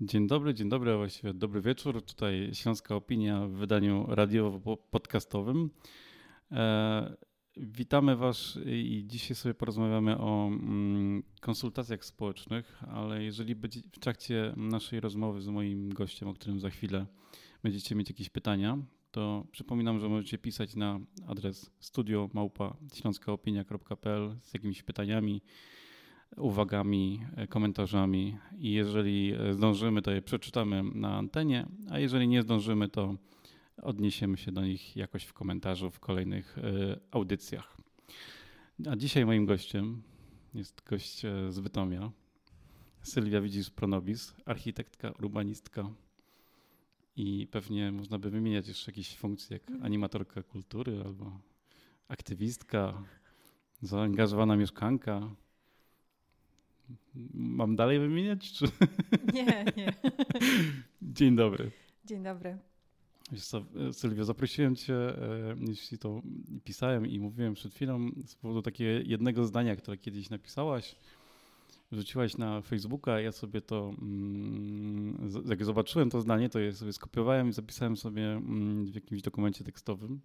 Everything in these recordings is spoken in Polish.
Dzień dobry, dzień dobry, a właściwie dobry wieczór. Tutaj Śląska Opinia w wydaniu radiowo-podcastowym. E, witamy Was i dzisiaj sobie porozmawiamy o mm, konsultacjach społecznych, ale jeżeli będzie w trakcie naszej rozmowy z moim gościem, o którym za chwilę będziecie mieć jakieś pytania, to przypominam, że możecie pisać na adres studio małpa śląskaopinia.pl z jakimiś pytaniami, uwagami, komentarzami i jeżeli zdążymy, to je przeczytamy na antenie, a jeżeli nie zdążymy, to odniesiemy się do nich jakoś w komentarzu w kolejnych e, audycjach. A dzisiaj moim gościem jest gość e, z Bytomia, Sylwia Widzisz-Pronobis, architektka, urbanistka i pewnie można by wymieniać jeszcze jakieś funkcje jak animatorka kultury albo aktywistka, zaangażowana mieszkanka. Mam dalej wymieniać? Czy? Nie, nie. Dzień dobry. Dzień dobry. Wiesz co, Sylwia, zaprosiłem cię, e, jeśli to pisałem i mówiłem przed chwilą, z powodu takiego jednego zdania, które kiedyś napisałaś, wrzuciłaś na Facebooka, ja sobie to, mm, jak zobaczyłem to zdanie, to je sobie skopiowałem i zapisałem sobie mm, w jakimś dokumencie tekstowym.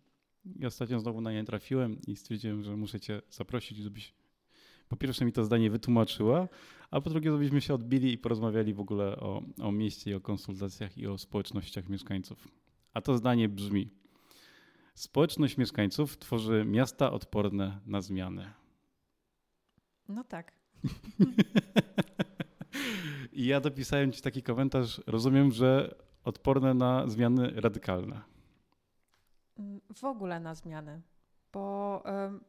I ostatnio znowu na nie trafiłem i stwierdziłem, że muszę cię zaprosić, żebyś po pierwsze mi to zdanie wytłumaczyła, a po drugie, żebyśmy się odbili i porozmawiali w ogóle o, o mieście i o konsultacjach i o społecznościach mieszkańców. A to zdanie brzmi: Społeczność mieszkańców tworzy miasta odporne na zmiany. No tak. I ja dopisałem ci taki komentarz. Rozumiem, że odporne na zmiany radykalne. W ogóle na zmiany, bo y,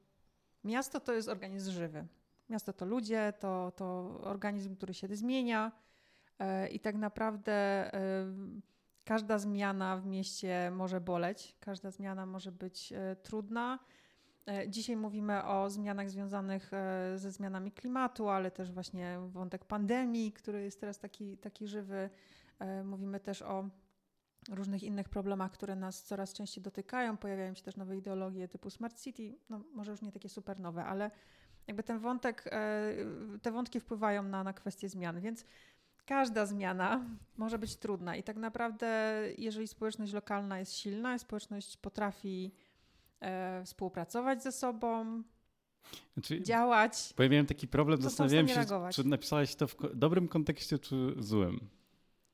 miasto to jest organizm żywy. Miasto to ludzie, to, to organizm, który się zmienia y, i tak naprawdę. Y, Każda zmiana w mieście może boleć, każda zmiana może być e, trudna. E, dzisiaj mówimy o zmianach związanych e, ze zmianami klimatu, ale też właśnie wątek pandemii, który jest teraz taki, taki żywy. Mówimy też o różnych innych problemach, które nas coraz częściej dotykają. Pojawiają się też nowe ideologie typu smart city, no może już nie takie super nowe, ale jakby ten wątek, te wątki wpływają na, na kwestie zmian, więc każda zmiana może być trudna i tak naprawdę, jeżeli społeczność lokalna jest silna, społeczność potrafi e, współpracować ze sobą, znaczy, działać. Bo ja miałem taki problem, zastanawiałem się, reagować. czy napisałeś to w dobrym kontekście, czy złym.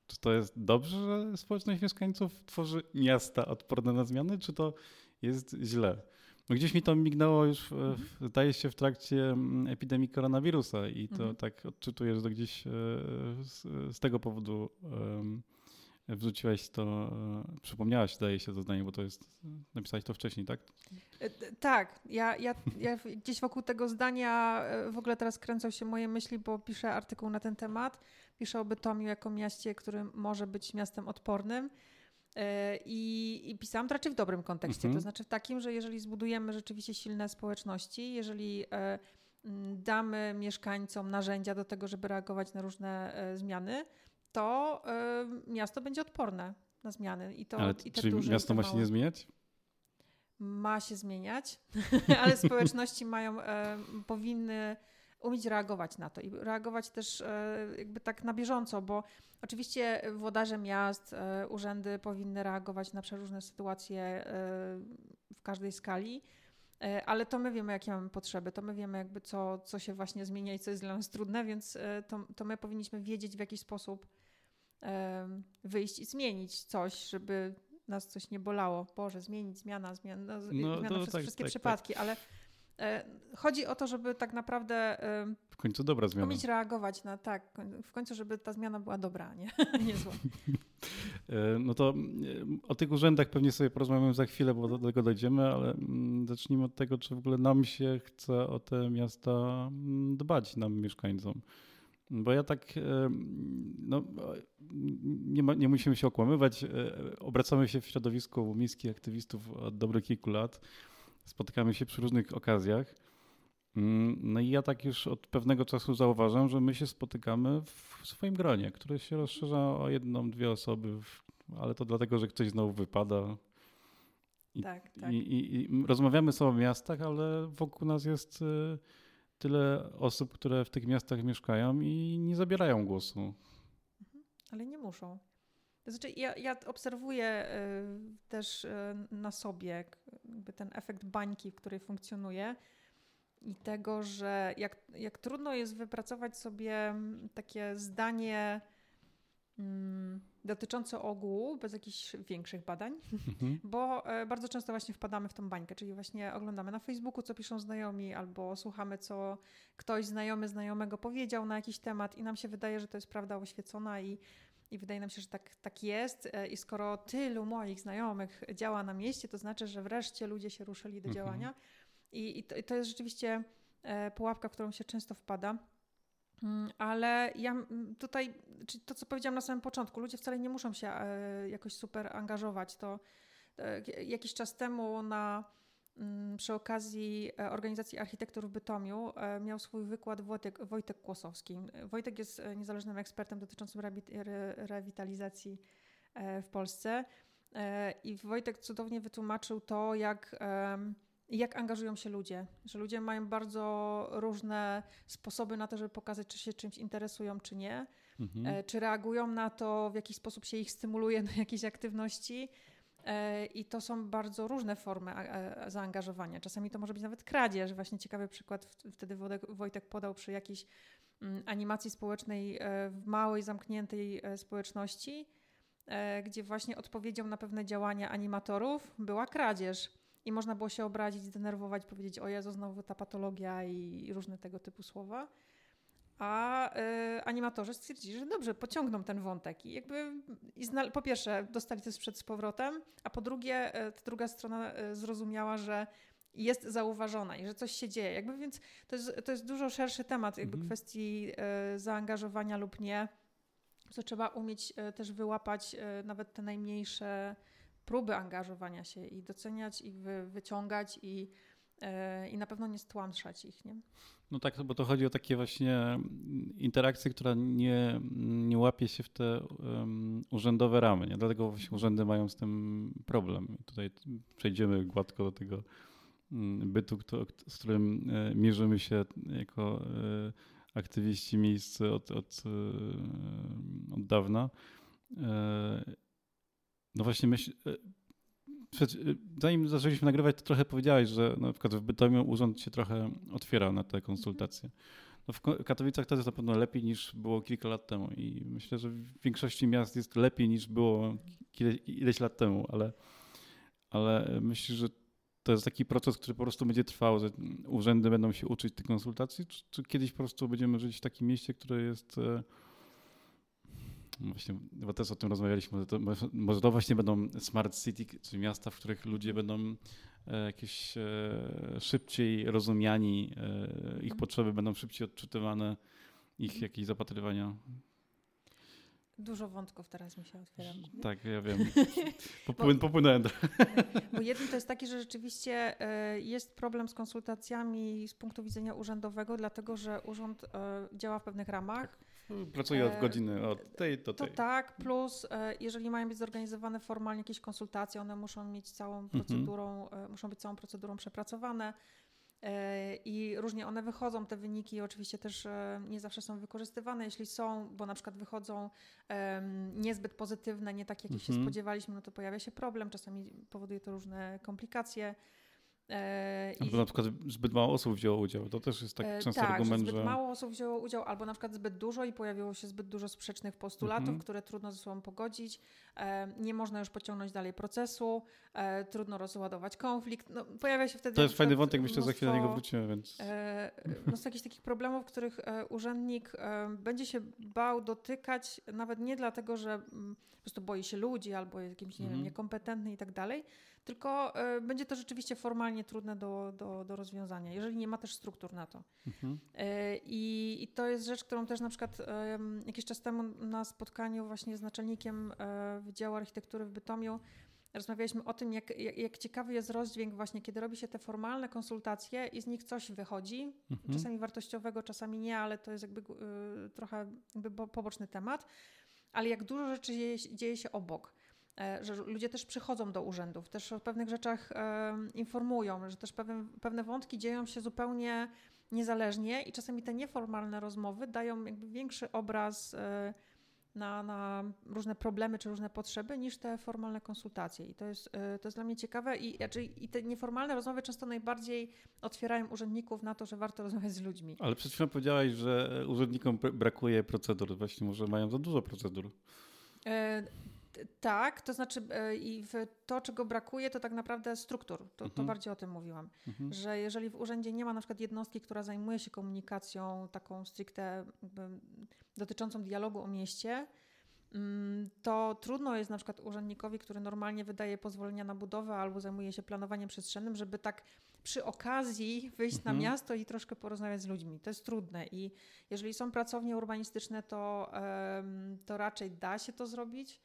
Czy to jest dobrze, że społeczność mieszkańców tworzy miasta odporne na zmiany, czy to jest źle? No gdzieś mi to mignęło już, mhm. zdaje się, w trakcie mm, epidemii koronawirusa i to mhm. tak odczytuję, że to gdzieś e, z, z tego powodu um, wrzuciłaś to, e, przypomniałaś, zdaje się to zdanie, bo to jest, napisałeś to wcześniej, tak? Tak, ja, ja, ja gdzieś wokół tego zdania w ogóle teraz kręcą się moje myśli, bo piszę artykuł na ten temat. Piszę o Bytomiu jako mieście, które może być miastem odpornym. E, I, I pisałam to raczej w dobrym kontekście, mhm. to znaczy w takim, że jeżeli zbudujemy rzeczywiście silne społeczności, jeżeli e, damy mieszkańcom narzędzia do tego, żeby reagować na różne e, zmiany, to miasto będzie odporne na zmiany. I to, Ale i czy miasto ma się nie zmieniać? Ma się zmieniać, ale społeczności mają, powinny umieć reagować na to i reagować też e, jakby tak na bieżąco, bo oczywiście włodarze miast, e, urzędy powinny reagować na przeróżne sytuacje e, w każdej skali, ale to my wiemy, jakie mamy potrzeby, to my wiemy jakby co, co się właśnie zmienia i co jest dla nas trudne, więc to, to my powinniśmy wiedzieć w jaki sposób wyjść i zmienić coś, żeby nas coś nie bolało. Boże, zmienić, zmiana, zmiana, no, zmiana no, przez tak, wszystkie tak, przypadki, tak. ale chodzi o to, żeby tak naprawdę. E, w końcu dobra zmiana. Umieć reagować na tak, w końcu, żeby ta zmiana była dobra, nie, nie zła. E, no to o tych urzędach pewnie sobie porozmawiamy za chwilę, bo do tego dojdziemy, ale mm, zacznijmy od tego, czy w ogóle nam się chce o te miasta mm, dbać, nam mieszkańcom. Bo ja tak, no, nie, ma, nie musimy się okłamywać, obracamy się w środowisku miejskich aktywistów od dobrych kilku lat spotykamy się przy różnych okazjach. Mm, no i ja tak już od pewnego czasu zauważam, że my się spotykamy w swoim gronie, które się rozszerza o jedną, dwie osoby, ale to dlatego, że ktoś znowu wypada. I, tak, tak. I, i, I, rozmawiamy sobie o miastach, ale wokół nas jest y, tyle osób, które w tych miastach mieszkają i nie zabierają głosu. ale nie muszą. To znaczy, ja, ja obserwuję y, też y, na sobie jakby ten efekt bańki, w której funkcjonuje i tego, że jak, jak trudno jest wypracować sobie takie zdanie mm, dotyczące ogółu bez jakichś większych badań, mhm. bo e, bardzo często właśnie wpadamy w tą bańkę, czyli właśnie oglądamy na Facebooku, co piszą znajomi, albo słuchamy, co ktoś znajomy znajomego powiedział na jakiś temat i nam się wydaje, że to jest prawda oświecona i i wydaje nam się, że tak, tak jest. E, I skoro tylu moich znajomych działa na mieście, to znaczy, że wreszcie ludzie się ruszyli do mhm. działania. I, i, to, i to jest rzeczywiście e, pułapka, w którą się często wpada. Mm, ale ja tutaj, czyli to co powiedziałam na samym początku, ludzie wcale nie muszą się e, jakoś super angażować. To jakiś czas temu na Mm, przy okazji e, organizacji architektur w Bytomiu e, miał swój wykład Wojtek, Wojtek Kłosowski. Wojtek jest e, niezależnym ekspertem dotyczącym rewitalizacji w Polsce i Wojtek cudownie wytłumaczył to, jak, jak angażują się ludzie. Że ludzie mają bardzo różne sposoby na to, żeby pokazać, czy się czymś interesują, czy nie. Mhm. Czy reagują na to, w jaki sposób się ich stymuluje do jakiejś aktywności I to są bardzo różne formy zaangażowania. Czasami to może być nawet kradzież. Właśnie ciekawy przykład wtedy Wojtek podał przy jakiejś mm, animacji społecznej e, w małej, zamkniętej e, społeczności, gdzie właśnie odpowiedzią na pewne działania animatorów była kradzież. I można było się obrazić, zdenerwować, powiedzieć: O Jezu, znowu ta patologia i różne tego typu słowa a y, animatorzy stwierdzili, że dobrze, pociągną ten wątek i jakby i po pierwsze dostali to sprzed z powrotem, a po drugie y, ta druga strona y, zrozumiała, że jest zauważona i że coś się dzieje. Jakby więc to jest, to jest dużo szerszy temat jakby mhm. kwestii zaangażowania lub nie. Co trzeba umieć też wyłapać nawet te najmniejsze próby angażowania się i doceniać ich, wy, wyciągać i, i na pewno nie stłamszać ich, nie? No tak, bo to chodzi o takie właśnie interakcje, która nie, nie łapie się w te um, urzędowe ramy. Nie? Dlatego właśnie urzędy mają z tym problem. I tutaj przejdziemy gładko do tego mm, bytu, kto, z którym e, mierzymy się jako e, aktywiści miejsc od, od, e, od dawna. No właśnie myśl, przed, zanim zaczęliśmy nagrywać, to trochę powiedziałeś, że na przykład w Bytomiu urząd się trochę otwiera na te konsultacje. No w Katowicach to jest na pewno lepiej niż było kilka lat temu i myślę, że w większości miast jest lepiej niż było ileś lat temu, ale, ale myślę, że to jest taki proces, który po prostu będzie trwał, że urzędy będą się uczyć tych konsultacji, czy, czy kiedyś po prostu będziemy żyć w takim mieście, które jest e, Właśnie, bo też o tym rozmawialiśmy, to, może to właśnie będą smart city, czyli miasta, w których ludzie będą e, jakieś e, szybciej rozumiani, e, ich potrzeby będą szybciej odczytywane, ich jakieś zapatrywania. Dużo wątków teraz mi się otwiera. Tak, ja wiem. Popłyn, bo, popłynąłem. Bo jednym to jest taki, że rzeczywiście jest problem z konsultacjami z punktu widzenia urzędowego, dlatego że urząd działa w pewnych ramach. Tak Pracuję od e, godziny od tej do tej. To tak, plus e, jeżeli mają być zorganizowane formalnie jakieś konsultacje, one muszą mieć całą mhm. procedurą, mhm. muszą być całą procedurą przepracowane. I różnie one wychodzą, te wyniki oczywiście też nie zawsze są wykorzystywane. Jeśli są, bo na przykład wychodzą niezbyt pozytywne, nie takie, jakie mhm. się spodziewaliśmy, no to pojawia się problem. Czasami powoduje to różne komplikacje. E, albo na przykład zbyt mało osób wzięło udział. To też jest taki e, często tak, argument, że zbyt mało osób wzięło udział, albo na przykład zbyt dużo i pojawiło się zbyt dużo sprzecznych postulatów, mhm. które trudno ze sobą pogodzić. E, nie można już pociągnąć dalej procesu, trudno rozładować konflikt. No, pojawia się wtedy. To jest fajny wątek, myślę, że za chwilę do niego wrócimy. Więc... Mnóstwo jakichś takich problemów, których urzędnik będzie się bał dotykać, nawet nie dlatego, że mm, po prostu boi się ludzi albo jest jakimś nie wiem, mhm. niekompetentny i tak dalej tylko y, będzie to rzeczywiście formalnie trudne do, do, do rozwiązania, jeżeli nie ma też struktur na to. Mhm. Y, i, to jest rzecz, którą też na przykład y, jakiś czas temu na spotkaniu właśnie z naczelnikiem Wydziału Architektury w Bytomiu rozmawialiśmy o tym, jak, jak, ciekawy jest rozdźwięk właśnie, kiedy robi się te formalne konsultacje i z nich coś wychodzi, mhm. czasami wartościowego, czasami nie, ale to jest jakby trochę jakby poboczny temat, ale jak dużo rzeczy dzieje, dzieje się obok. E, że ludzie też przychodzą do urzędów, też o pewnych rzeczach e, informują, że też pewne, pewne wątki dzieją się zupełnie niezależnie i czasami te nieformalne rozmowy dają jakby większy obraz e, na, na różne problemy czy różne potrzeby niż te formalne konsultacje. I to jest, to jest dla mnie ciekawe. I, znaczy, I te nieformalne rozmowy często najbardziej otwierają urzędników na to, że warto rozmawiać z ludźmi. Ale przed chwilą powiedziałaś, że urzędnikom brakuje procedur. Właśnie może mają za dużo procedur. Tak, to znaczy e, i w to, czego brakuje, to tak naprawdę struktur. To, mhm. to bardziej o tym mówiłam. Mhm. Że jeżeli w urzędzie nie ma na przykład jednostki, która zajmuje się komunikacją taką stricte dotyczącą dialogu o mieście, mm, to trudno jest na przykład urzędnikowi, który normalnie wydaje pozwolenia na budowę albo zajmuje się planowaniem przestrzennym, żeby tak przy okazji wyjść mhm. na miasto i troszkę porozmawiać z ludźmi. To jest trudne i jeżeli są pracownie urbanistyczne, to, to raczej da się to zrobić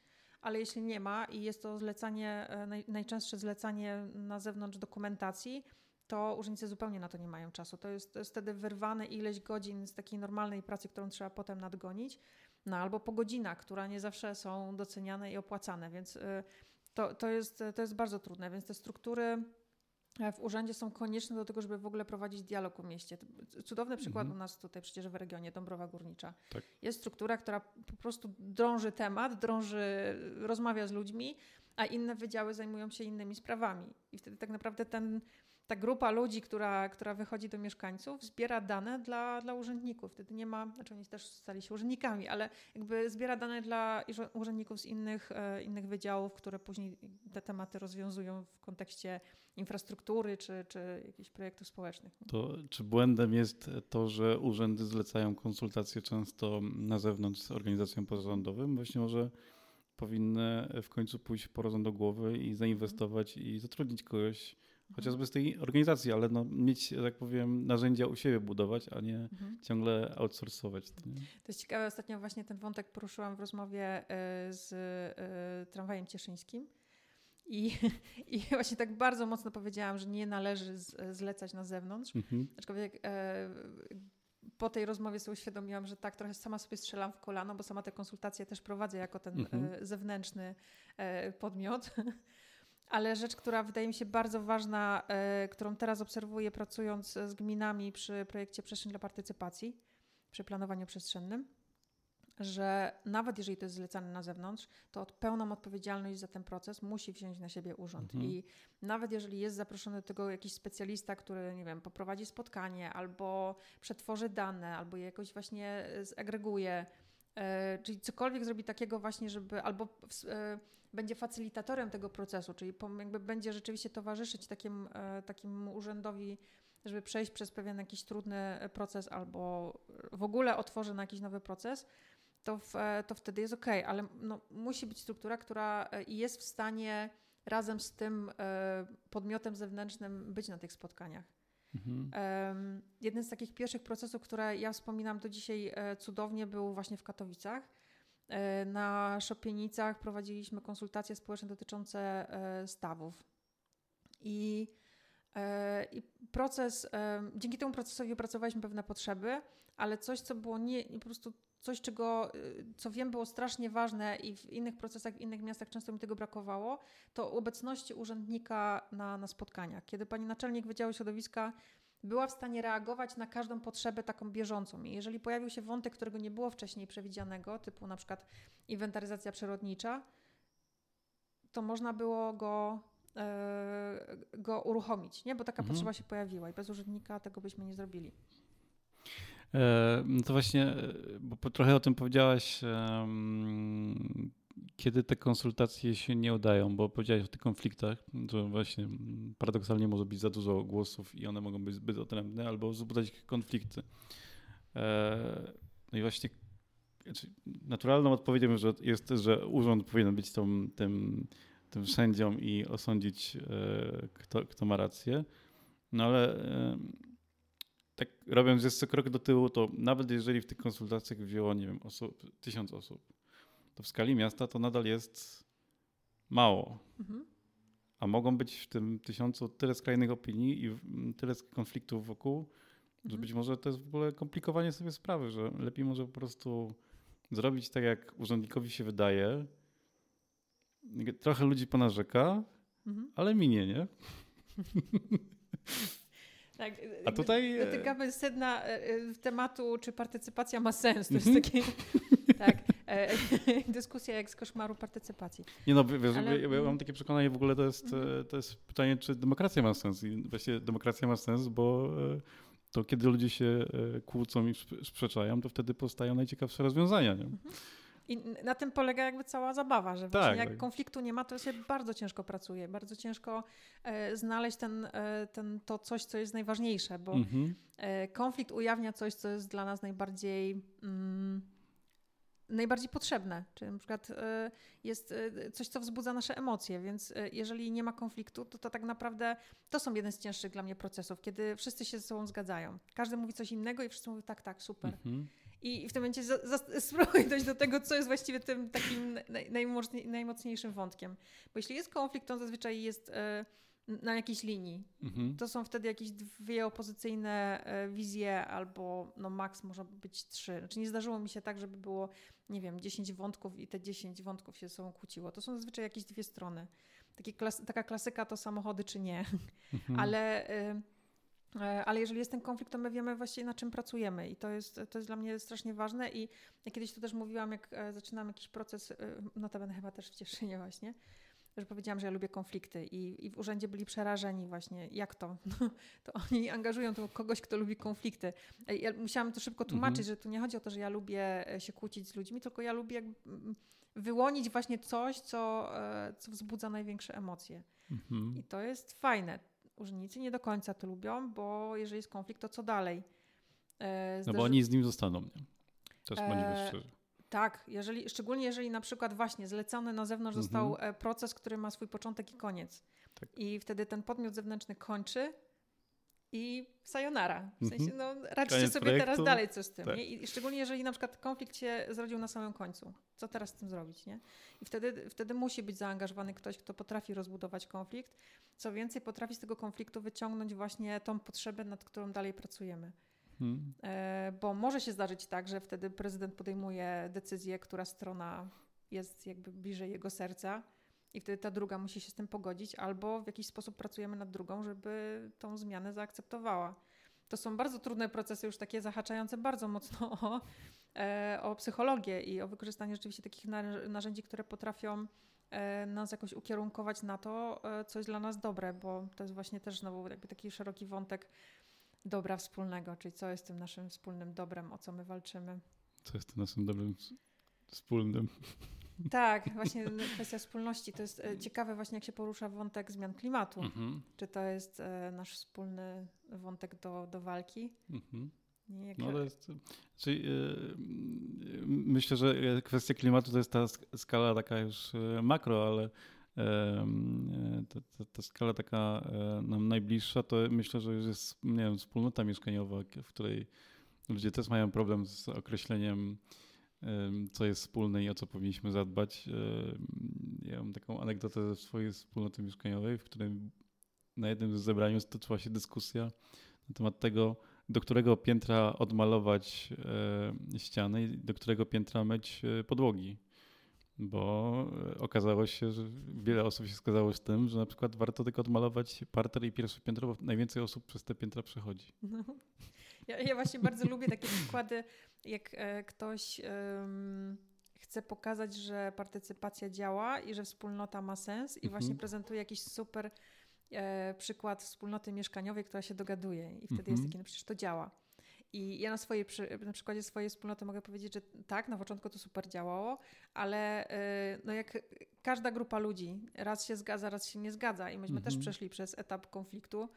ale jeśli nie ma i jest to zlecanie, e, naj, najczęstsze zlecanie na zewnątrz dokumentacji, to urzędnicy zupełnie na to nie mają czasu. To jest, to jest wtedy wyrwane ileś godzin z takiej normalnej pracy, którą trzeba potem nadgonić, no albo po godzinach, które nie zawsze są doceniane i opłacane, więc e, to, to, jest, to jest bardzo trudne, więc te struktury w urzędzie są konieczne do tego, żeby w ogóle prowadzić dialog o mieście. Cudowny przykład mhm. u nas tutaj przecież w regionie Dąbrowa Górnicza. Tak. Jest struktura, która po prostu drąży temat, drąży, rozmawia z ludźmi, a inne wydziały zajmują się innymi sprawami. I wtedy tak naprawdę ten ta grupa ludzi, która, która wychodzi do mieszkańców, zbiera dane dla, dla urzędników. Wtedy nie ma, znaczy oni też stali się urzędnikami, ale jakby zbiera dane dla urzędników z innych, e, innych wydziałów, które później te tematy rozwiązują w kontekście infrastruktury czy, czy jakichś projektów społecznych. To czy błędem jest to, że urzędy zlecają konsultacje często na zewnątrz z organizacjom pozarządowym? Właśnie może powinny w końcu pójść po rozum do głowy i zainwestować i zatrudnić kogoś, chociażby z tej organizacji, ale no, mieć, tak powiem, narzędzia u siebie budować, a nie mhm. ciągle outsourcować. To, jest ciekawe, ostatnio właśnie ten wątek poruszyłam w rozmowie e, z e, tramwajem cieszyńskim. I, I właśnie tak bardzo mocno powiedziałam, że nie należy z, zlecać na zewnątrz. Mhm. Aczkolwiek e, po tej rozmowie sobie uświadomiłam, że tak, trochę sama sobie strzelam w kolano, bo sama te konsultacje też prowadzę jako ten mhm. e, zewnętrzny e, podmiot. Ale rzecz, która wydaje mi się bardzo ważna, y, którą teraz obserwuję pracując z gminami przy projekcie Przestrzeń dla Partycypacji, przy planowaniu przestrzennym, że nawet jeżeli to jest zlecane na zewnątrz, to od pełną odpowiedzialność za ten proces musi wziąć na siebie urząd. Mhm. I nawet jeżeli jest zaproszony do tego jakiś specjalista, który, nie wiem, poprowadzi spotkanie albo przetworzy dane, albo je jakoś właśnie zagreguje, E, czyli cokolwiek zrobi takiego właśnie, żeby albo e, będzie facylitatorem tego procesu, czyli jakby będzie rzeczywiście towarzyszyć takim, e, takim urzędowi, żeby przejść przez pewien jakiś trudny proces albo w ogóle otworzy na jakiś nowy proces, to, w, to wtedy jest ok, ale no, musi być struktura, która jest w stanie razem z tym podmiotem zewnętrznym być na tych spotkaniach. Mhm. Jeden z takich pierwszych procesów, które ja wspominam do dzisiaj e, cudownie, był właśnie w Katowicach. E, na Szopienicach prowadziliśmy konsultacje społeczne dotyczące e, stawów. I, i proces, dzięki temu procesowi opracowaliśmy pewne potrzeby, ale coś, co było nie, po prostu coś, czego, co wiem, było strasznie ważne i w innych procesach, w innych miastach często mi tego brakowało, to obecności urzędnika na, na spotkaniach. Kiedy pani naczelnik Wydziału Środowiska była w stanie reagować na każdą potrzebę taką bieżącą. I jeżeli pojawił się wątek, którego nie było wcześniej przewidzianego, typu na przykład inwentaryzacja przyrodnicza, to można było go, e, go uruchomić, nie? bo taka mhm. potrzeba się pojawiła i bez urzędnika tego byśmy nie zrobili. E, no to właśnie, e, bo trochę o tym powiedziałaś, kiedy te konsultacje się nie udają, bo powiedziałeś o tych konfliktach, że właśnie paradoksalnie może być za dużo głosów i one mogą być zbyt odrębne albo wzbudzać konflikty. E, no i właśnie znaczy, naturalną odpowiedzią jest, że urząd powinien być tą, tym, tym sędzią i osądzić, kto, kto ma rację. No ale tak robiąc jeszcze krok do tyłu, to nawet jeżeli w tych konsultacjach wzięło, nie wiem, osób, tysiąc osób, to w skali miasta to nadal jest mało. Mhm. A mogą być w tym tysiącu tyle skrajnych opinii i tyle konfliktów wokół, mhm. że być może to jest w ogóle komplikowanie sobie sprawy, że lepiej może po prostu zrobić tak, jak urzędnikowi się wydaje. Trochę ludzi ponarzeka, mhm. ale minie, nie? Tak, A tutaj... Dotykamy sedna e, e, tematu, czy partycypacja ma sens. To jest mhm. takie... tak. E, dyskusja jak z koszmaru partycypacji. Nie no, wiesz, Ale... ja, mam takie przekonanie, w ogóle to jest, mhm. to jest pytanie, czy demokracja ma sens. I właśnie demokracja ma sens, bo to kiedy ludzie się kłócą i sprzeczają, to wtedy powstają najciekawsze rozwiązania. Nie? Mhm. I na tym polega jakby cała zabawa, że tak, jak tak. konfliktu nie ma, to się bardzo ciężko pracuje, bardzo ciężko e, znaleźć ten, e, ten, to coś, co jest najważniejsze, bo mhm. e, konflikt ujawnia coś, co jest dla nas najbardziej... Mm, najbardziej potrzebne, czyli na przykład e, jest e, coś, co wzbudza nasze emocje, więc e, jeżeli nie ma konfliktu, to, to tak naprawdę to są jeden z cięższych dla mnie procesów, kiedy wszyscy się ze sobą zgadzają. Każdy mówi coś innego i wszyscy mówią tak, tak, super. Mhm. I w tym momencie spróbuj dojść do tego, co jest właściwie tym takim najmocniejszym wątkiem. Bo jeśli jest konflikt, to zazwyczaj jest na jakiejś linii. Mhm. To są wtedy jakieś dwie opozycyjne wizje, albo no max może być trzy. Znaczy nie zdarzyło mi się tak, żeby było, nie wiem, 10 wątków i te 10 wątków się ze sobą kłóciło. To są zazwyczaj jakieś dwie strony. Klas taka klasyka to samochody czy nie. Mhm. Ale y E, ale jeżeli jest ten konflikt, to my wiemy właściwie na czym pracujemy i to jest, to jest dla mnie strasznie ważne i ja kiedyś to też mówiłam, jak e, zaczynam jakiś proces, e, notabene chyba też w Cieszynie właśnie, że powiedziałam, że ja lubię konflikty i, i w urzędzie byli przerażeni właśnie, jak to? No, to oni angażują kogoś, kto lubi konflikty. Ja musiałam to szybko tłumaczyć, mhm. że tu nie chodzi o to, że ja lubię się kłócić z ludźmi, tylko ja lubię wyłonić właśnie coś, co, co wzbudza największe emocje. Mhm. I to jest fajne urzędnicy nie do końca to lubią, bo jeżeli jest konflikt, to co dalej? E, no bo oni z nim zostaną, nie? Też e, bądźmy szczerzy. Tak, jeżeli, szczególnie jeżeli na przykład właśnie zlecony na zewnątrz mhm. został e, proces, który ma swój początek i koniec. Tak. I wtedy ten podmiot zewnętrzny kończy i sayonara. W sensie, mhm. no, raczcie Koniec sobie projektu. teraz dalej coś z tym. Tak. I szczególnie jeżeli na przykład konflikt się zrodził na samym końcu. Co teraz z tym zrobić, nie? I wtedy, wtedy musi być zaangażowany ktoś, kto potrafi rozbudować konflikt. Co więcej, potrafi z tego konfliktu wyciągnąć właśnie tą potrzebę, nad którą dalej pracujemy. Hmm. E, bo może się zdarzyć tak, że wtedy prezydent podejmuje decyzję, która strona jest jakby bliżej jego serca i wtedy ta druga musi się z tym pogodzić, albo w jakiś sposób pracujemy nad drugą, żeby tą zmianę zaakceptowała. To są bardzo trudne procesy, już takie zahaczające bardzo mocno o, e, o psychologię i o wykorzystanie rzeczywiście takich narzędzi, które potrafią e, nas jakoś ukierunkować na to, co jest dla nas dobre, bo to jest właśnie też znowu jakby taki szeroki wątek dobra wspólnego, czyli co jest tym naszym wspólnym dobrem, o co my walczymy. Co jest tym naszym dobrem wspólnym? Tak, właśnie kwestia wspólności. To jest e, ciekawe właśnie, jak się porusza wątek zmian klimatu. Mhm. Czy to jest e, nasz wspólny wątek do, do walki? Mhm. Nie, jak... no, to jest, czyli, yy, myślę, że kwestia klimatu to jest ta skala taka już makro, ale ta, ta, ta, skala taka nam najbliższa, to myślę, że już jest nie wiem, wspólnota mieszkaniowa, w której ludzie też mają problem z określeniem co jest wspólne i o co powinniśmy zadbać. Ja mam taką anegdotę ze swojej wspólnoty mieszkaniowej, w którym na jednym z zebraniu stoczyła się dyskusja na temat tego, do którego piętra odmalować ściany i do którego piętra myć e, podłogi. Bo e, okazało się, że wiele osób się zgadzało z tym, że na przykład warto tylko odmalować parter i pierwsze piętro, bo najwięcej osób przez te piętra przechodzi. No. Ja, ja właśnie bardzo lubię takie przykłady, jak e, ktoś um, chce pokazać, że partycypacja działa i że wspólnota ma sens i mhm. właśnie prezentuje jakiś super e, przykład wspólnoty mieszkaniowej, która się dogaduje i wtedy mhm. jest taki, no przecież to działa. I ja na, swojej, na przykładzie swojej wspólnoty mogę powiedzieć, że tak, na początku to super działało, ale e, no jak każda grupa ludzi raz się zgadza, raz się nie zgadza i myśmy mhm. też przeszli przez etap konfliktu,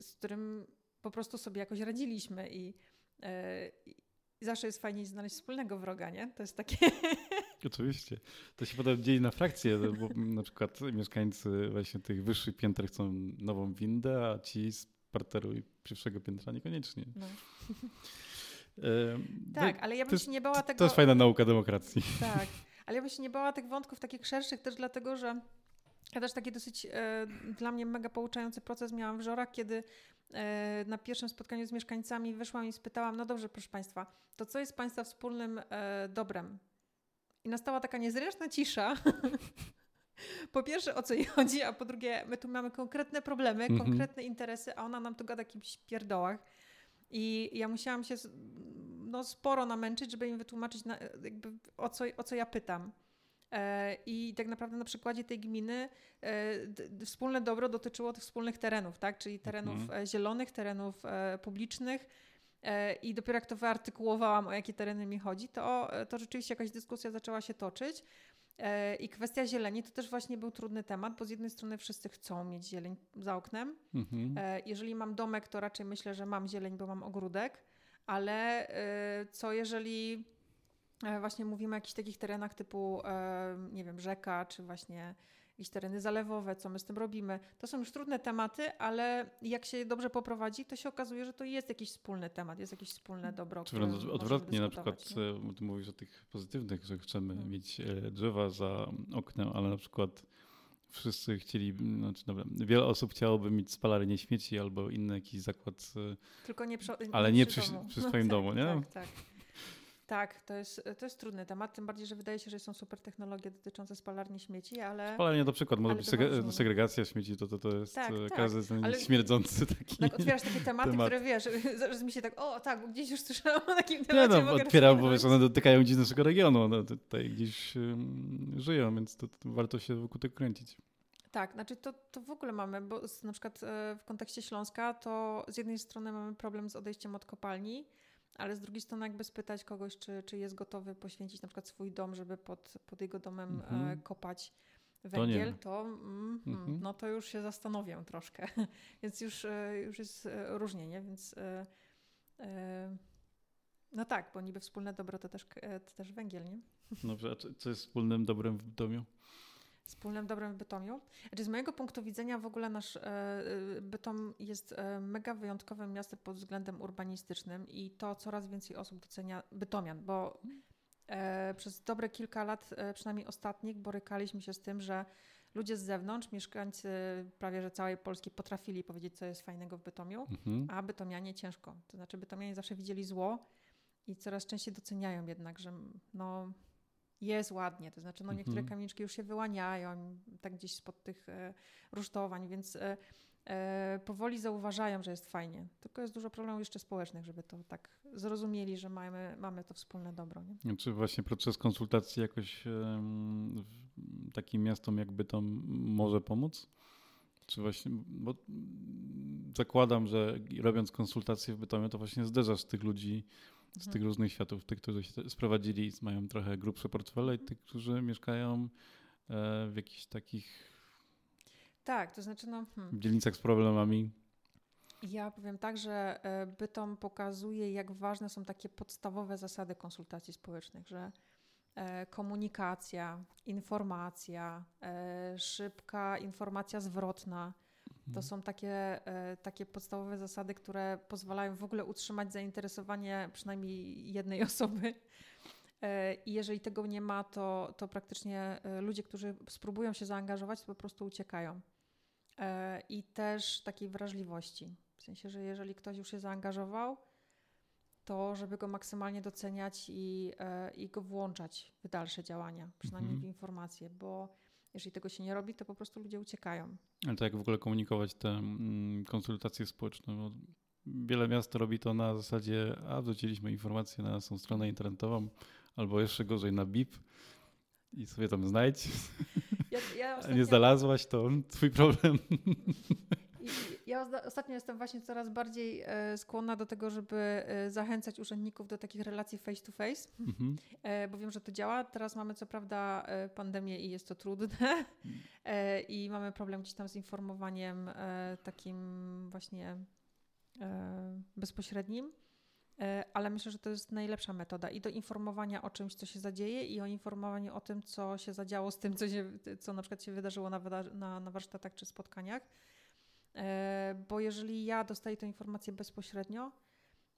z którym po prostu sobie jakoś radziliśmy i, e, i zawsze jest fajniej znaleźć wspólnego wroga, nie? To jest takie... Oczywiście. To się potem dzieje na frakcje, bo na przykład mieszkańcy właśnie tych wyższych pięter chcą nową windę, a ci z parteru i pierwszego piętra niekoniecznie. No. Tak, no ale ja bym jest, się nie bała tego... To jest fajna nauka demokracji. Tak, ale ja bym się nie bała tych wątków takich szerszych też dlatego, że ja też taki dosyć e, dla mnie mega pouczający proces miałam w Żorach, kiedy e, na pierwszym spotkaniu z mieszkańcami wyszłam i spytałam, no dobrze, proszę Państwa, to co jest Państwa wspólnym e, dobrem? I nastała taka niezręczna cisza. po pierwsze, o co jej chodzi, a po drugie, my tu mamy konkretne problemy, mhm. konkretne interesy, a ona nam tu gada jakichś pierdołach. I ja musiałam się no, sporo namęczyć, żeby im wytłumaczyć, na, jakby o, co, o co ja pytam. E, I tak naprawdę na przykładzie tej gminy e, wspólne dobro dotyczyło tych wspólnych terenów, tak? czyli terenów mhm. zielonych, terenów publicznych. I dopiero jak to wyartykułowałam, o jakie tereny mi chodzi, to, to rzeczywiście jakaś dyskusja zaczęła się toczyć. I kwestia zieleni to też właśnie był trudny temat, bo z jednej strony wszyscy chcą mieć zieleń za oknem. Mhm. Jeżeli mam domek, to raczej myślę, że mam zieleń, bo mam ogródek, ale co jeżeli E, właśnie mówimy o jakichś takich terenach typu, e, nie wiem, rzeka, czy właśnie jakieś tereny zalewowe, co my z tym robimy. To są już trudne tematy, ale jak się dobrze poprowadzi, to się okazuje, że to jest jakiś wspólny temat, jest jakieś wspólne dobro. Czy wręcz odwrotnie, na przykład nie? ty mówisz o tych pozytywnych, że chcemy hmm. mieć e, drzewa za oknem, ale na przykład wszyscy chcieli, znaczy dobra, wiele osób chciałoby mieć spalarnię śmieci albo inny jakiś zakład. Tylko nie przy, Ale nie przy, przy swoim no, domu, tak, nie? Tak, tak. Tak, to jest, to jest trudny temat, tym bardziej, że wydaje się, że są super technologie dotyczące spalarni śmieci, ale... Spalarnia to przykład, może być segre segregacja śmieci, to, to, to jest tak, e, tak. każdy tak. ten śmierdzący taki Tak, otwierasz takie tematy, temat. które wiesz, zaraz mi się tak, o tak, gdzieś już słyszałam o takim temacie. Nie no, otwieram, bo wiesz, one dotykają gdzieś naszego regionu, one tutaj gdzieś um, żyją, więc to, to warto się wokół tego kręcić. Tak, znaczy to, to w ogóle mamy, bo na przykład e, w kontekście Śląska to z jednej strony mamy problem z odejściem od kopalni, ale z drugiej strony jakby spytać kogoś, czy, czy jest gotowy poświęcić na przykład swój dom, żeby pod, pod jego domem mm -hmm. kopać węgiel, to, to mm, mm -hmm. no to już się zastanowię troszkę. Więc już, e, już jest e, różnie, nie? Więc no tak, bo niby wspólne dobro to też, to też węgiel, nie? Dobrze, a co jest wspólnym dobrem w domu? Wspólnym dobrem w Bytomiu. Znaczy z mojego punktu widzenia w ogóle nasz e, e, Bytom jest e, mega wyjątkowym miastem pod względem urbanistycznym i to coraz więcej osób docenia Bytomian, bo przez dobre kilka lat, przynajmniej ostatnich, borykaliśmy się z tym, że ludzie z zewnątrz, mieszkańcy prawie że całej Polski potrafili powiedzieć, co jest fajnego w Bytomiu, mhm. a Bytomianie ciężko. To znaczy Bytomianie zawsze widzieli zło i coraz częściej doceniają jednak, że no jest ładnie, to znaczy no niektóre mhm. kamieniczki już się wyłaniają tak gdzieś spod tych e, rusztowań, więc e, e, powoli zauważają, że jest fajnie. Tylko jest dużo problemów jeszcze społecznych, żeby to tak zrozumieli, że mamy, mamy to wspólne dobro. Nie? Czy właśnie proces konsultacji jakoś takim miastom jakby to może pomóc? Czy właśnie, bo zakładam, że robiąc konsultacje w Bytomie, to właśnie zderzasz tych ludzi z mhm. tych różnych światów, tych, którzy się sprowadzili, mają trochę grubsze portfele i tych, którzy mieszkają e, w jakichś takich tak, to znaczy no, hmm. dzielnicach z problemami. Ja powiem tak, że e, Bytom pokazuje, jak ważne są takie podstawowe zasady konsultacji społecznych, że e, komunikacja, informacja, szybka informacja zwrotna, to są takie, e, takie podstawowe zasady, które pozwalają w ogóle utrzymać zainteresowanie przynajmniej jednej osoby. E, I jeżeli tego nie ma, to, to praktycznie e, ludzie, którzy spróbują się zaangażować, to po prostu uciekają. I też takiej wrażliwości. W sensie, że jeżeli ktoś już się zaangażował, to żeby go maksymalnie doceniać i, i go włączać w dalsze działania, przynajmniej mhm. w informacje, bo jeżeli tego się nie robi, to po prostu ludzie uciekają. Ale to jak w ogóle komunikować te mm, konsultacje społeczne? Bo wiele miast robi to na zasadzie, a wrzuciliśmy informację na naszą stronę internetową, albo jeszcze gorzej na BIP i sobie tam znajdź. Ja, ja ostatnio... Nie znalazłaś, to twój problem. Ja ostatnio jestem właśnie coraz bardziej e, skłonna do tego, żeby e, zachęcać urzędników do takich relacji face to face, mhm. E, bo wiem, że to działa. Teraz mamy co prawda pandemię i jest to trudne i mamy problem gdzieś tam z informowaniem takim właśnie bezpośrednim. Ale myślę, że to jest najlepsza metoda i do informowania o czymś, co się zadzieje, i o informowaniu o tym, co się zadziało z tym, co, się, co na przykład się wydarzyło na, na, na warsztatach czy spotkaniach bo jeżeli ja dostaję tę informację bezpośrednio,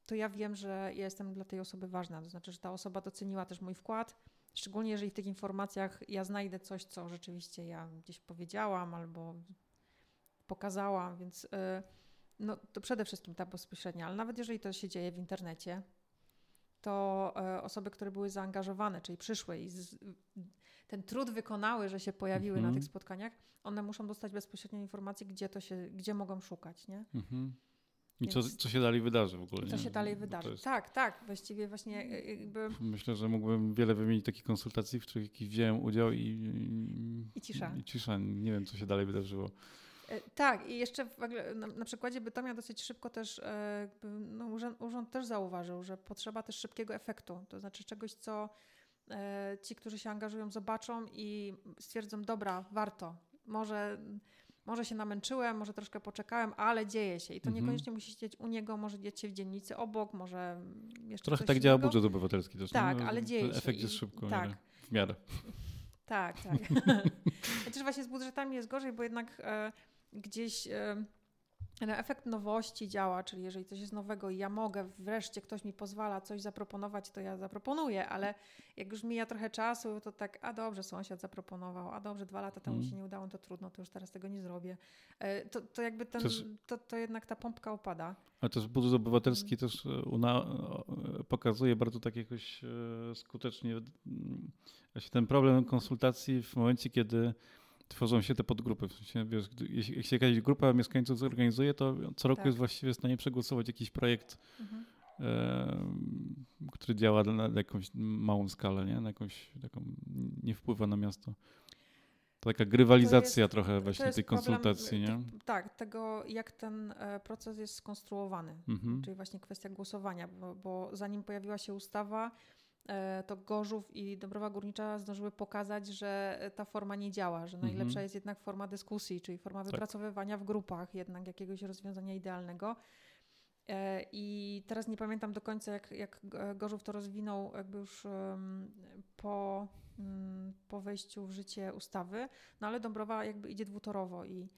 to ja wiem, że jestem dla tej osoby ważna. To znaczy, że ta osoba doceniła też mój wkład, szczególnie jeżeli w tych informacjach ja znajdę coś, co rzeczywiście ja gdzieś powiedziałam albo pokazałam, więc e, no, to przede wszystkim ta bezpośrednia, ale nawet jeżeli to się dzieje w internecie, to e, osoby, które były zaangażowane, czyli przyszły i ten trud wykonały, że się pojawiły na mhm. tych spotkaniach, one muszą dostać bezpośrednią informację, gdzie to się, gdzie mogą szukać, nie? Mhm. I co, co się dalej wydarzy w ogóle? Co nie? się dalej wydarzy? Jest... Tak, tak. Właściwie właśnie e, jakby... Myślę, że mógłbym wiele wymienić takich konsultacji, w których wziąłem udział i... I cisza. I cisza. Nie wiem, co się dalej wydarzyło. E, tak, i jeszcze na, na przykładzie Bytomia dosyć szybko też e, no, urząd, urząd, też zauważył, że potrzeba też szybkiego efektu, to znaczy czegoś, co ci, którzy się angażują, zobaczą i stwierdzą, dobra, warto. Może może się namęczyłem, może troszkę poczekałem, ale dzieje się. I to mhm. niekoniecznie musi się dziać u niego, może dziać się w dzielnicy obok, może jeszcze Trochę tak działa budżet obywatelski też. Tak, nie? ale dzieje się. Efekt jest szybko, tak. w miarę. Tak, tak. Chociaż właśnie z budżetami jest gorzej, bo jednak e, gdzieś... E, efekt nowości działa, czyli jeżeli coś jest nowego i ja mogę, wreszcie ktoś mi pozwala coś zaproponować, to ja zaproponuję, ale jak już mija trochę czasu, to tak, a dobrze, sąsiad zaproponował, a dobrze, dwa lata temu mm. się nie udało, to trudno, to już teraz tego nie zrobię. E, to, to jakby ten, też, to, to jednak ta pompka opada. Ale też budżet obywatelski mm. też e, una, e, pokazuje bardzo tak jakoś skutecznie właśnie ten problem konsultacji w momencie, kiedy tworzą się te podgrupy. W sensie, wiesz, jeśli się jakaś grupa mieszkańców zorganizuje, to co roku tak. jest właściwie w stanie przegłosować jakiś projekt, mhm. e, który działa na, na, jakąś małą skalę, nie? Na jakąś taką, nie wpływa na miasto. To taka grywalizacja jest, trochę właśnie tej konsultacji, nie? tak, tego jak ten e, proces jest skonstruowany, mhm. czyli właśnie kwestia głosowania, bo, bo zanim pojawiła się ustawa, to Gorzów i Dąbrowa Górnicza zdążyły pokazać, że ta forma nie działa, że najlepsza mhm. jest jednak forma dyskusji, czyli forma tak. wypracowywania w grupach jednak jakiegoś rozwiązania idealnego. E, I teraz nie pamiętam do końca, jak, jak Gorzów to rozwinął, jakby już po, mm, po wejściu w życie ustawy, no ale Dąbrowa jakby idzie dwutorowo i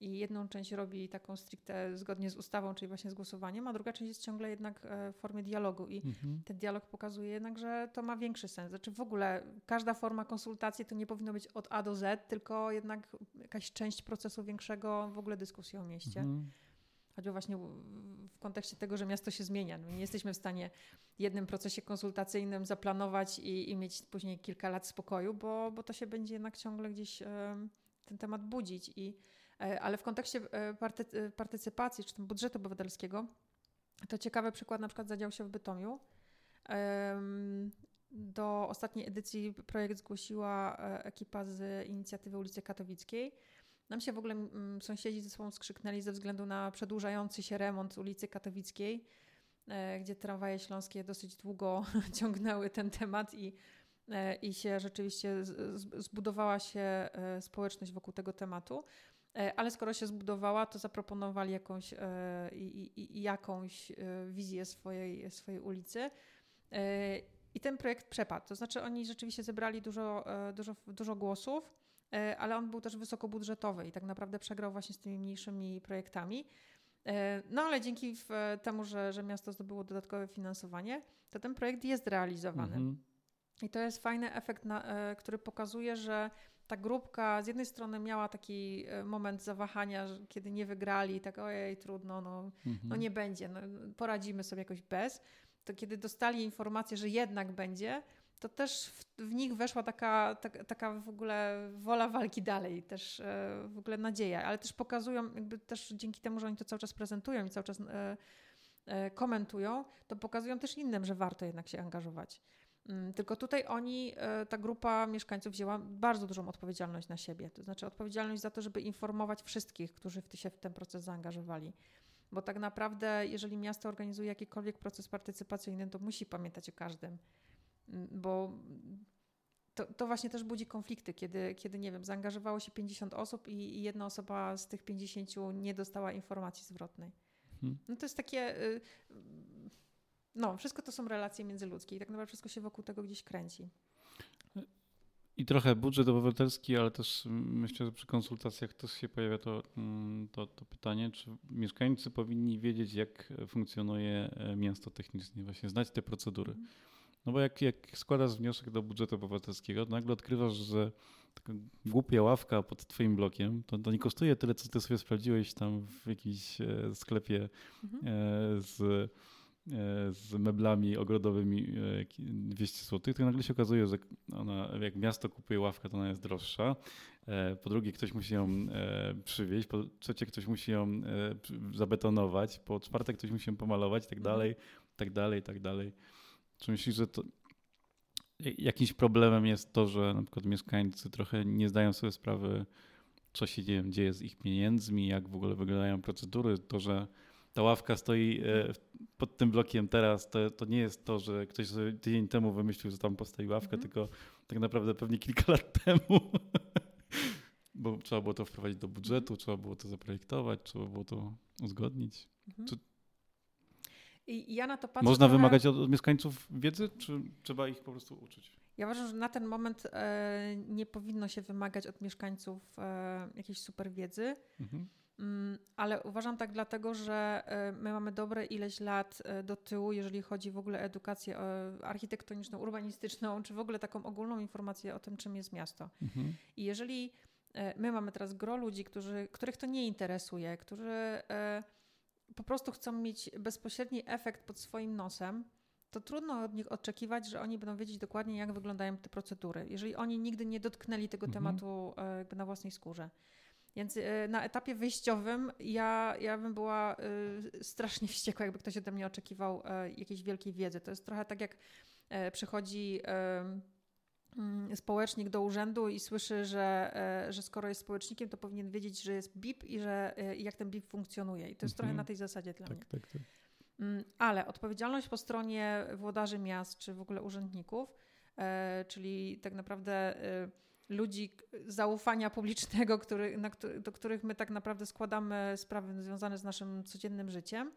i jedną część robi taką stricte zgodnie z ustawą, czyli właśnie z głosowaniem, a druga część jest ciągle jednak e, w formie dialogu i mhm. ten dialog pokazuje jednak, że to ma większy sens. Znaczy w ogóle każda forma konsultacji to nie powinno być od A do Z, tylko jednak jakaś część procesu większego w ogóle dyskusji o mieście. Mhm. Choćby właśnie w kontekście tego, że miasto się zmienia. No nie jesteśmy w stanie w jednym procesie konsultacyjnym zaplanować i, i mieć później kilka lat spokoju, bo, bo to się będzie jednak ciągle gdzieś ten temat budzić i ale w kontekście e, e, partycypacji, czy tam budżetu obywatelskiego, to ciekawy przykład na przykład zadział się w Bytomiu. Do ostatniej edycji projekt zgłosiła ekipa z inicjatywy ulicy Katowickiej. Nam się w ogóle sąsiedzi ze sobą skrzyknęli ze względu na przedłużający się remont ulicy Katowickiej, gdzie tramwaje śląskie dosyć długo ciągnęły ten temat i, i się rzeczywiście zbudowała się społeczność wokół tego tematu. E, ale skoro się zbudowała, to zaproponowali jakąś, e, jakąś e, wizję swojej, swojej ulicy. I ten projekt przepadł. To znaczy, oni rzeczywiście zebrali dużo, dużo, dużo głosów, ale on był też wysokobudżetowy i tak naprawdę przegrał właśnie z tymi mniejszymi projektami. No ale dzięki temu, że, że miasto zdobyło dodatkowe finansowanie, to ten projekt jest realizowany. Mhm. I to jest fajny efekt, na, który pokazuje, że ta grupka z jednej strony miała taki e, moment zawahania, kiedy nie wygrali, tak ojej, trudno, no, no mhm. no nie będzie, no, poradzimy sobie jakoś bez. To kiedy dostali informację, że jednak będzie, to też w, w nich weszła taka, ta, taka w ogóle wola walki dalej, też e, w ogóle nadzieja, ale też pokazują, jakby też dzięki temu, że oni to cały czas prezentują i cały czas e, e, komentują, to pokazują też innym, że warto jednak się angażować. Mm, tylko tutaj oni, e, ta grupa mieszkańców wzięła bardzo dużą odpowiedzialność na siebie. To znaczy odpowiedzialność za to, żeby informować wszystkich, którzy się w ten proces zaangażowali. Bo tak naprawdę, jeżeli miasto organizuje jakikolwiek proces partycypacyjny, to musi pamiętać o każdym. Mm, bo to, to właśnie też budzi konflikty, kiedy, kiedy, nie wiem, zaangażowało się 50 osób i, i jedna osoba z tych 50 nie dostała informacji zwrotnej. Hmm. No to jest takie. No, wszystko to są relacje międzyludzkie i tak naprawdę wszystko się wokół tego gdzieś kręci. I trochę budżet obywatelski, ale też myślę, że przy konsultacjach też się pojawia to, mm, to, to, pytanie, czy mieszkańcy powinni wiedzieć, jak funkcjonuje e, miasto technicznie, właśnie znać te procedury. Mhm. No bo jak, jak składasz wniosek do budżetu obywatelskiego, to nagle odkrywasz, że taka głupia ławka pod twoim blokiem, to, to nie kosztuje tyle, co ty sobie sprawdziłeś tam w jakimś e, sklepie mhm. E, z z meblami ogrodowymi 200 zł, to nagle się okazuje, że ona, jak miasto kupuje ławkę, to ona jest droższa. Po drugie, ktoś musi ją przywieźć, po trzecie, ktoś musi ją zabetonować, po czwarte, ktoś musi ją pomalować i tak mhm. dalej, tak dalej, tak dalej. Czy myślisz, że to jakimś problemem jest to, że na przykład mieszkańcy trochę nie zdają sobie sprawy, co się dzieje, dzieje z ich pieniędzmi, jak w ogóle wyglądają procedury, to, że ta ławka stoi e, pod tym blokiem teraz, to, to nie jest to, że ktoś sobie tydzień temu wymyślił, że tam postawi ławkę, mhm. tylko tak naprawdę pewnie kilka lat temu, bo trzeba było to wprowadzić do budżetu, mhm. trzeba było to zaprojektować, trzeba było to uzgodnić. Mhm. Czy ja na to patrzę. Można trochę... wymagać od, mieszkańców wiedzy, czy trzeba ich po prostu uczyć? Ja uważam, że na ten moment e, nie powinno się wymagać od mieszkańców e, jakiejś super wiedzy. Mhm. Mm, ale uważam tak dlatego, że e, my mamy dobre ileś lat e, do tyłu, jeżeli chodzi w ogóle o edukację architektoniczną, urbanistyczną, czy w ogóle taką ogólną informację o tym, czym jest miasto. Mhm. I jeżeli my mamy teraz gro ludzi, którzy, których to nie interesuje, którzy po prostu chcą mieć bezpośredni efekt pod swoim nosem, to trudno od nich oczekiwać, że oni będą wiedzieć dokładnie, jak wyglądają te procedury, jeżeli oni nigdy nie dotknęli tego mhm. tematu na własnej skórze. Więc e, na etapie wyjściowym ja, ja bym była e, strasznie wściekła, jakby ktoś ode mnie oczekiwał jakiejś wielkiej wiedzy. To jest trochę tak, jak przychodzi Mm, społecznik do urzędu i słyszy, że, e, że skoro jest społecznikiem, to powinien wiedzieć, że jest BIP i że e, jak ten BIP funkcjonuje. I to jest mhm. trochę na tej zasadzie dla tak, mnie. Tak, tak. Mm, ale odpowiedzialność po stronie włodarzy miast czy w ogóle urzędników, e, czyli tak naprawdę ludzi zaufania publicznego, który, na, do których my tak naprawdę składamy sprawy związane z naszym codziennym życiem,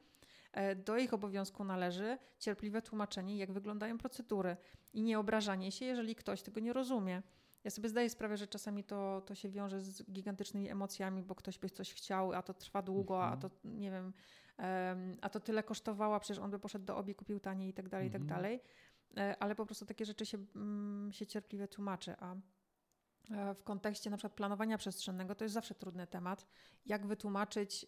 E, do ich obowiązku należy cierpliwe tłumaczenie, jak wyglądają procedury i nie obrażanie się, jeżeli ktoś tego nie rozumie. Ja sobie zdaję sprawę, że czasami to, to się wiąże z gigantycznymi emocjami, bo ktoś by coś chciał, a to trwa długo, a to mhm. nie wiem, a to tyle kosztowało, a przecież on by poszedł do obie, kupił taniej i tak dalej, i tak mhm. dalej. E, ale po prostu takie rzeczy się, mm, się cierpliwie tłumaczy. A w kontekście na przykład planowania przestrzennego to jest zawsze trudny temat. Jak wytłumaczyć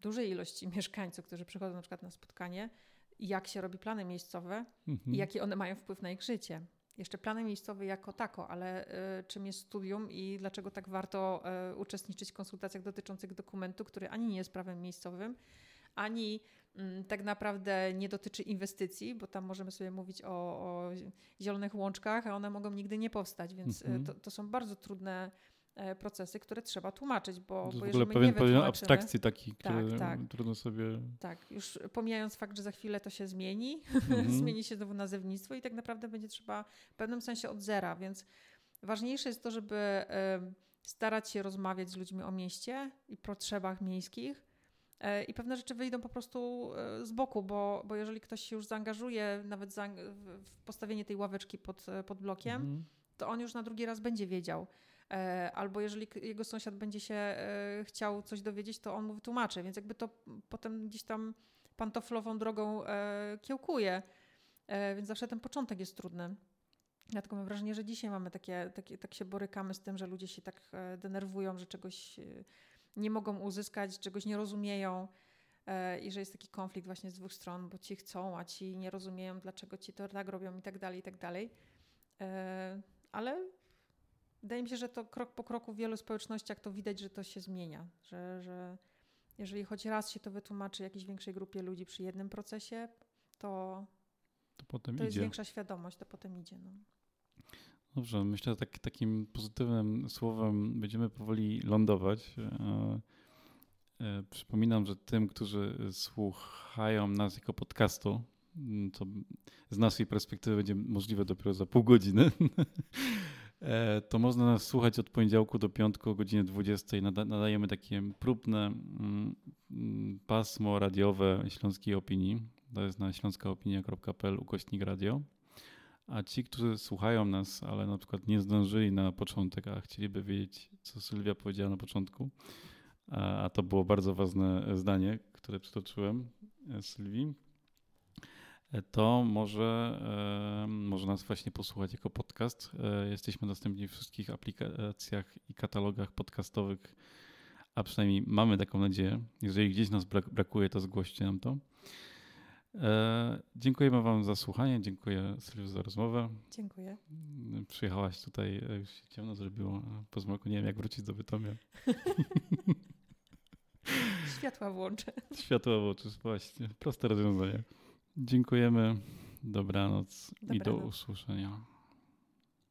dużej ilości mieszkańców, którzy przychodzą na przykład na spotkanie, jak się robi plany miejscowe mhm. i jaki one mają wpływ na ich życie. Jeszcze plany miejscowe jako tako, ale y, czym jest studium i dlaczego tak warto y, uczestniczyć w konsultacjach dotyczących dokumentu, który ani nie jest prawem miejscowym, ani y, tak naprawdę nie dotyczy inwestycji, bo tam możemy sobie mówić o, o zielonych łączkach, a one mogą nigdy nie powstać, więc mhm. to, to są bardzo trudne E, procesy, które trzeba tłumaczyć, bo, to bo w ogóle pewien poziom abstrakcji taki, który tak, tak. trudno sobie... Tak, już pomijając fakt, że za chwilę to się zmieni, mm-hmm. zmieni się znowu nazewnictwo i tak naprawdę będzie trzeba w pewnym sensie od zera, więc ważniejsze jest to, żeby starać się rozmawiać z ludźmi o mieście i potrzebach miejskich, e, i pewne rzeczy wyjdą po prostu e, z boku, bo, bo jeżeli ktoś się już zaangażuje nawet w postawienie tej ławeczki pod, pod blokiem, mm. to on już na drugi raz będzie wiedział. E, albo jeżeli jego sąsiad będzie się e, chciał coś dowiedzieć, to on mu wytłumaczy, więc jakby to potem gdzieś tam pantoflową drogą e, kiełkuje, więc zawsze ten początek jest trudny. Dlatego mam wrażenie, że dzisiaj mamy takie, takie, tak się borykamy z tym, że ludzie się tak denerwują, że czegoś nie mogą uzyskać, czegoś nie rozumieją i że jest taki konflikt właśnie z dwóch stron, bo ci chcą, a ci nie rozumieją, dlaczego ci to tak robią i tak dalej, i tak dalej. Ale wydaje mi się, że to krok po kroku w wielu społecznościach to widać, że to się zmienia, że, że jeżeli choć raz się to wytłumaczy jakiejś większej grupie ludzi przy jednym procesie, to, to, potem to jest większa świadomość, to potem idzie. No. Dobrze, myślę, że tak, takim pozytywnym słowem będziemy powoli lądować. E, e, przypominam, że tym, którzy słuchają nas jako podcastu, to z naszej perspektywy będzie możliwe dopiero za pół godziny. E, to można nas słuchać od poniedziałku do piątku o godzinie 20. Nadajemy takie próbne pasmo radiowe Śląskiej Opinii. To jest na śląskaopinia.pl ukośnik radio. A ci, którzy słuchają nas, ale na przykład nie zdążyli na początek, a chcieliby wiedzieć, co Sylwia powiedziała na początku, a to było bardzo ważne zdanie, które przytoczyłem e, Sylwii, to może, może nas właśnie posłuchać jako podcast. E, jesteśmy dostępni w wszystkich aplikacjach i katalogach podcastowych a przynajmniej mamy taką nadzieję. Jeżeli gdzieś nas brakuje, to zgłoście nam to. E, dziękujemy Wam za słuchanie. Dziękuję Sylwiu za rozmowę. Dziękuję. Przyjechałaś tutaj, e, już się ciemno zrobiło po zmroku. Nie wiem, jak wrócić do Bytomia. Światła włączę. Światła włączę, właśnie. Proste rozwiązanie. Dziękujemy. Dobranoc, Dobranoc. i do usłyszenia.